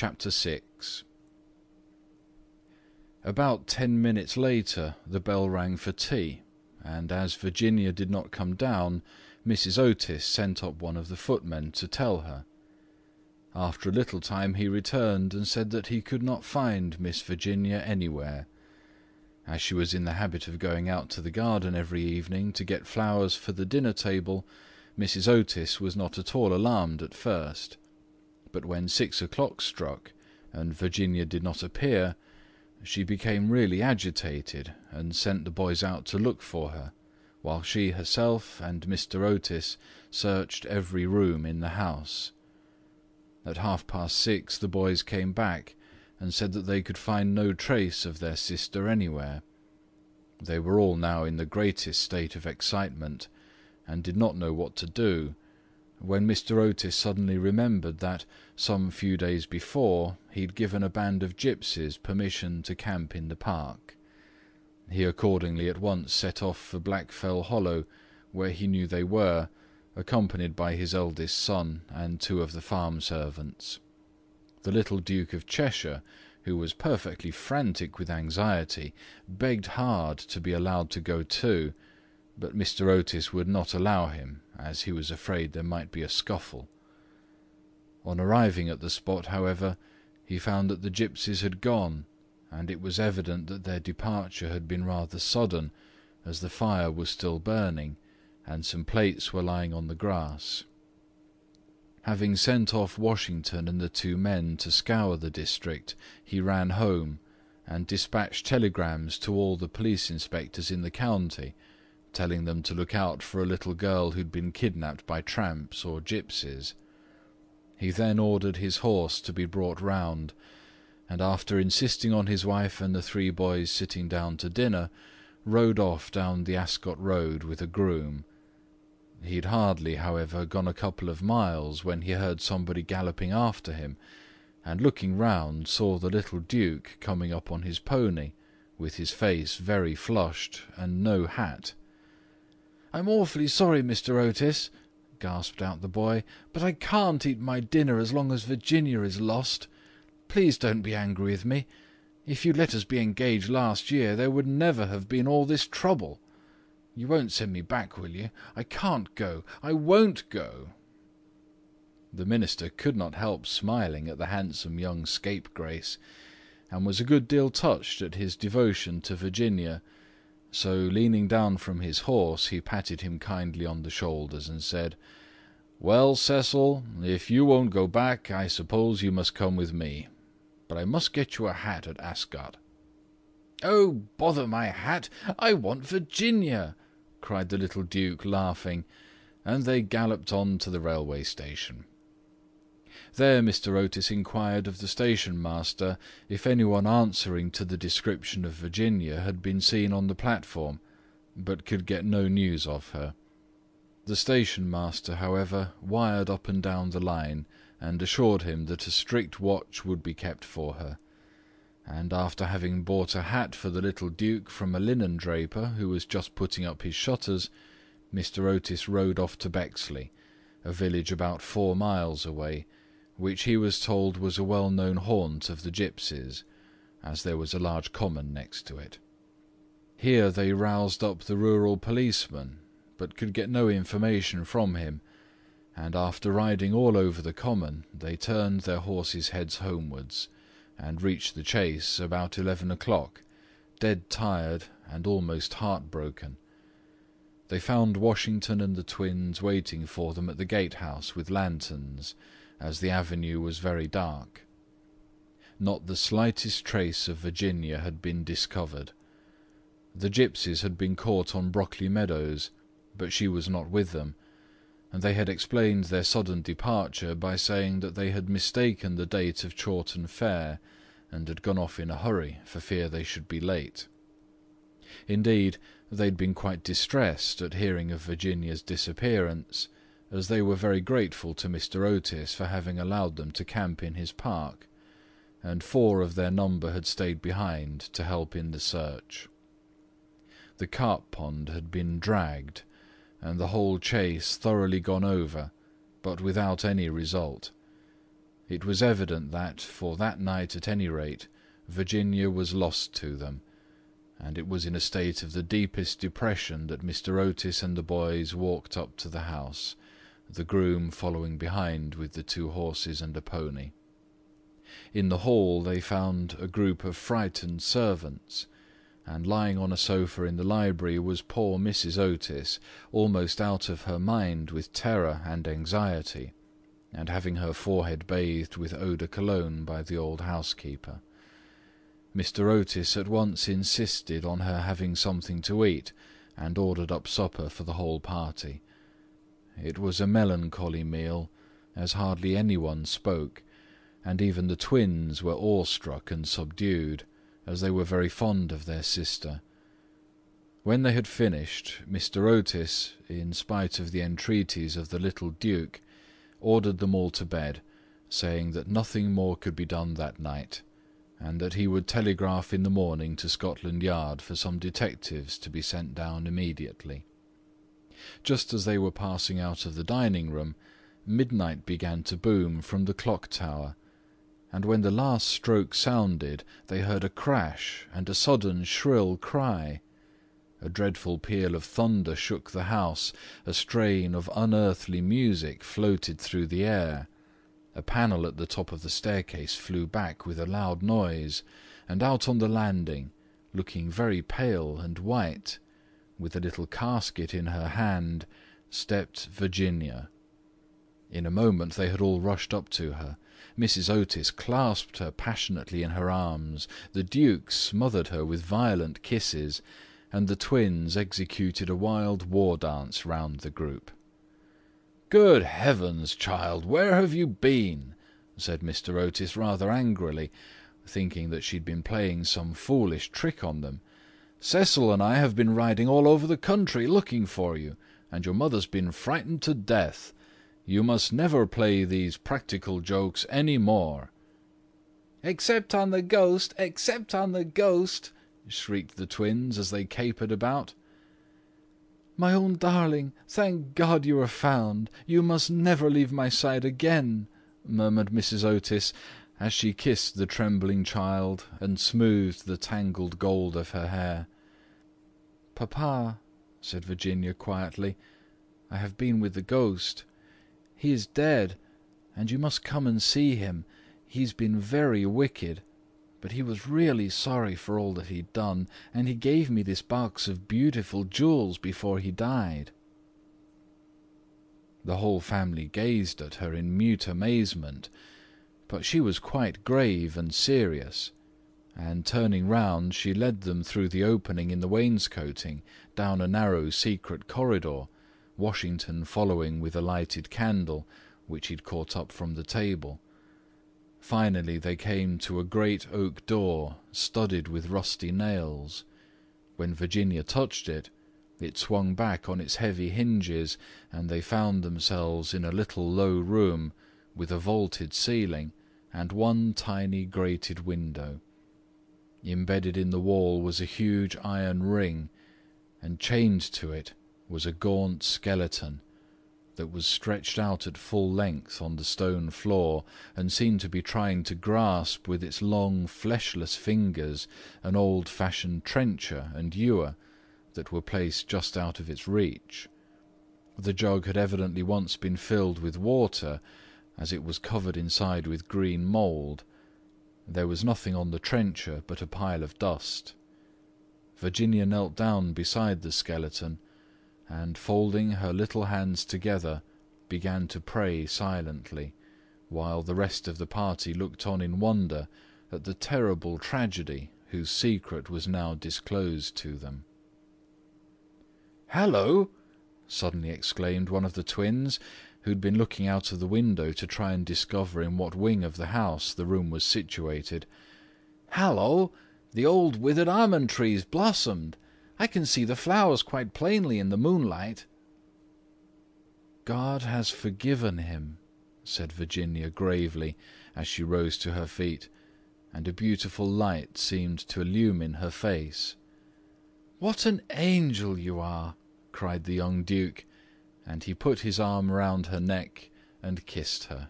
CHAPTER VI About ten minutes later the bell rang for tea, and as Virginia did not come down, Mrs. Otis sent up one of the footmen to tell her. After a little time he returned and said that he could not find Miss Virginia anywhere. As she was in the habit of going out to the garden every evening to get flowers for the dinner table, Mrs. Otis was not at all alarmed at first; but when six o'clock struck and Virginia did not appear, she became really agitated and sent the boys out to look for her, while she herself and Mr. Otis searched every room in the house. At half past six the boys came back and said that they could find no trace of their sister anywhere. They were all now in the greatest state of excitement, and did not know what to do, when Mr. Otis suddenly remembered that, some few days before, he had given a band of gipsies permission to camp in the park. He accordingly at once set off for Blackfell Hollow, where he knew they were, accompanied by his eldest son and two of the farm servants. The little Duke of Cheshire, who was perfectly frantic with anxiety, begged hard to be allowed to go too, but Mr. Otis would not allow him, as he was afraid there might be a scuffle. On arriving at the spot, however, he found that the gipsies had gone, and it was evident that their departure had been rather sudden, as the fire was still burning and some plates were lying on the grass. Having sent off Washington and the two men to scour the district, he ran home and dispatched telegrams to all the police inspectors in the county, telling them to look out for a little girl who had been kidnapped by tramps or gipsies. He then ordered his horse to be brought round, and after insisting on his wife and the three boys sitting down to dinner, rode off down the Ascot road with a groom. He had hardly, however, gone a couple of miles when he heard somebody galloping after him, and looking round saw the little duke coming up on his pony, with his face very flushed and no hat. "I'm awfully sorry, Mr. Otis," gasped out the boy, "but I can't eat my dinner as long as Virginia is lost. Please don't be angry with me. If you'd let us be engaged last year there would never have been all this trouble. You won't send me back, will you? I can't go. I won't go." The minister could not help smiling at the handsome young scapegrace, and was a good deal touched at his devotion to Virginia; so leaning down from his horse he patted him kindly on the shoulders and said, "Well, Cecil, if you won't go back, I suppose you must come with me. But I must get you a hat at Ascot." "Oh, bother my hat! I want Virginia!" cried the little duke, laughing, and they galloped on to the railway station. There Mr. Otis inquired of the station master if anyone answering to the description of Virginia had been seen on the platform, but could get no news of her. The station master, however, wired up and down the line and assured him that a strict watch would be kept for her and after having bought a hat for the little duke from a linen draper who was just putting up his shutters, Mr. Otis rode off to Bexley, a village about four miles away, which he was told was a well known haunt of the gipsies, as there was a large common next to it. Here they roused up the rural policeman, but could get no information from him, and after riding all over the common they turned their horses' heads homewards and reached the Chase about eleven o'clock, dead tired and almost heartbroken. They found Washington and the twins waiting for them at the gatehouse with lanterns, as the avenue was very dark. Not the slightest trace of Virginia had been discovered. The gipsies had been caught on Brockley Meadows, but she was not with them, and they had explained their sudden departure by saying that they had mistaken the date of Chorton Fair, and had gone off in a hurry for fear they should be late. Indeed, they had been quite distressed at hearing of Virginia's disappearance, as they were very grateful to Mr. Otis for having allowed them to camp in his park, and four of their number had stayed behind to help in the search. The carp pond had been dragged, and the whole chase thoroughly gone over, but without any result. It was evident that, for that night at any rate, Virginia was lost to them, and it was in a state of the deepest depression that Mr. Otis and the boys walked up to the house, the groom following behind with the two horses and a pony. In the hall they found a group of frightened servants, and lying on a sofa in the library was poor Mrs. Otis, almost out of her mind with terror and anxiety, and having her forehead bathed with eau de cologne by the old housekeeper. Mr. Otis at once insisted on her having something to eat, and ordered up supper for the whole party. It was a melancholy meal, as hardly anyone spoke, and even the twins were awestruck and subdued, as they were very fond of their sister. When they had finished, Mr. Otis, in spite of the entreaties of the little duke, ordered them all to bed, saying that nothing more could be done that night, and that he would telegraph in the morning to Scotland Yard for some detectives to be sent down immediately. Just as they were passing out of the dining room, midnight began to boom from the clock tower, and when the last stroke sounded they heard a crash and a sudden shrill cry. A dreadful peal of thunder shook the house, a strain of unearthly music floated through the air. A panel at the top of the staircase flew back with a loud noise, and out on the landing, looking very pale and white, with a little casket in her hand, stepped Virginia. In a moment they had all rushed up to her. Mrs. Otis clasped her passionately in her arms, the duke smothered her with violent kisses, and the twins executed a wild war dance round the group. "Good heavens, child, where have you been?" said Mr. Otis rather angrily, thinking that she had been playing some foolish trick on them. "Cecil and I have been riding all over the country looking for you, and your mother's been frightened to death. You must never play these practical jokes any more." "Except on the ghost, except on the ghost!" shrieked the twins as they capered about. "My own darling, thank God you are found. You must never leave my side again," murmured Mrs. Otis, as she kissed the trembling child and smoothed the tangled gold of her hair. "Papa," said Virginia quietly, "I have been with the ghost. He is dead, and you must come and see him. He's been very wicked. But he was really sorry for all that he'd done, and he gave me this box of beautiful jewels before he died." The whole family gazed at her in mute amazement, but she was quite grave and serious, and turning round she led them through the opening in the wainscoting down a narrow secret corridor, Washington following with a lighted candle, which he had caught up from the table. Finally they came to a great oak door studded with rusty nails. When Virginia touched it, it swung back on its heavy hinges and they found themselves in a little low room with a vaulted ceiling and one tiny grated window. Embedded in the wall was a huge iron ring, and chained to it was a gaunt skeleton that was stretched out at full length on the stone floor and seemed to be trying to grasp with its long fleshless fingers an old-fashioned trencher and ewer that were placed just out of its reach. The jug had evidently once been filled with water, as it was covered inside with green mould. There was nothing on the trencher but a pile of dust. Virginia knelt down beside the skeleton and folding her little hands together began to pray silently, while the rest of the party looked on in wonder at the terrible tragedy whose secret was now disclosed to them. "Hallo!" suddenly exclaimed one of the twins, who had been looking out of the window to try and discover in what wing of the house the room was situated. "Hallo! The old withered almond tree's blossomed! I can see the flowers quite plainly in the moonlight." "God has forgiven him," said Virginia gravely, as she rose to her feet, and a beautiful light seemed to illumine her face. "What an angel you are!" cried the young duke, and he put his arm round her neck and kissed her.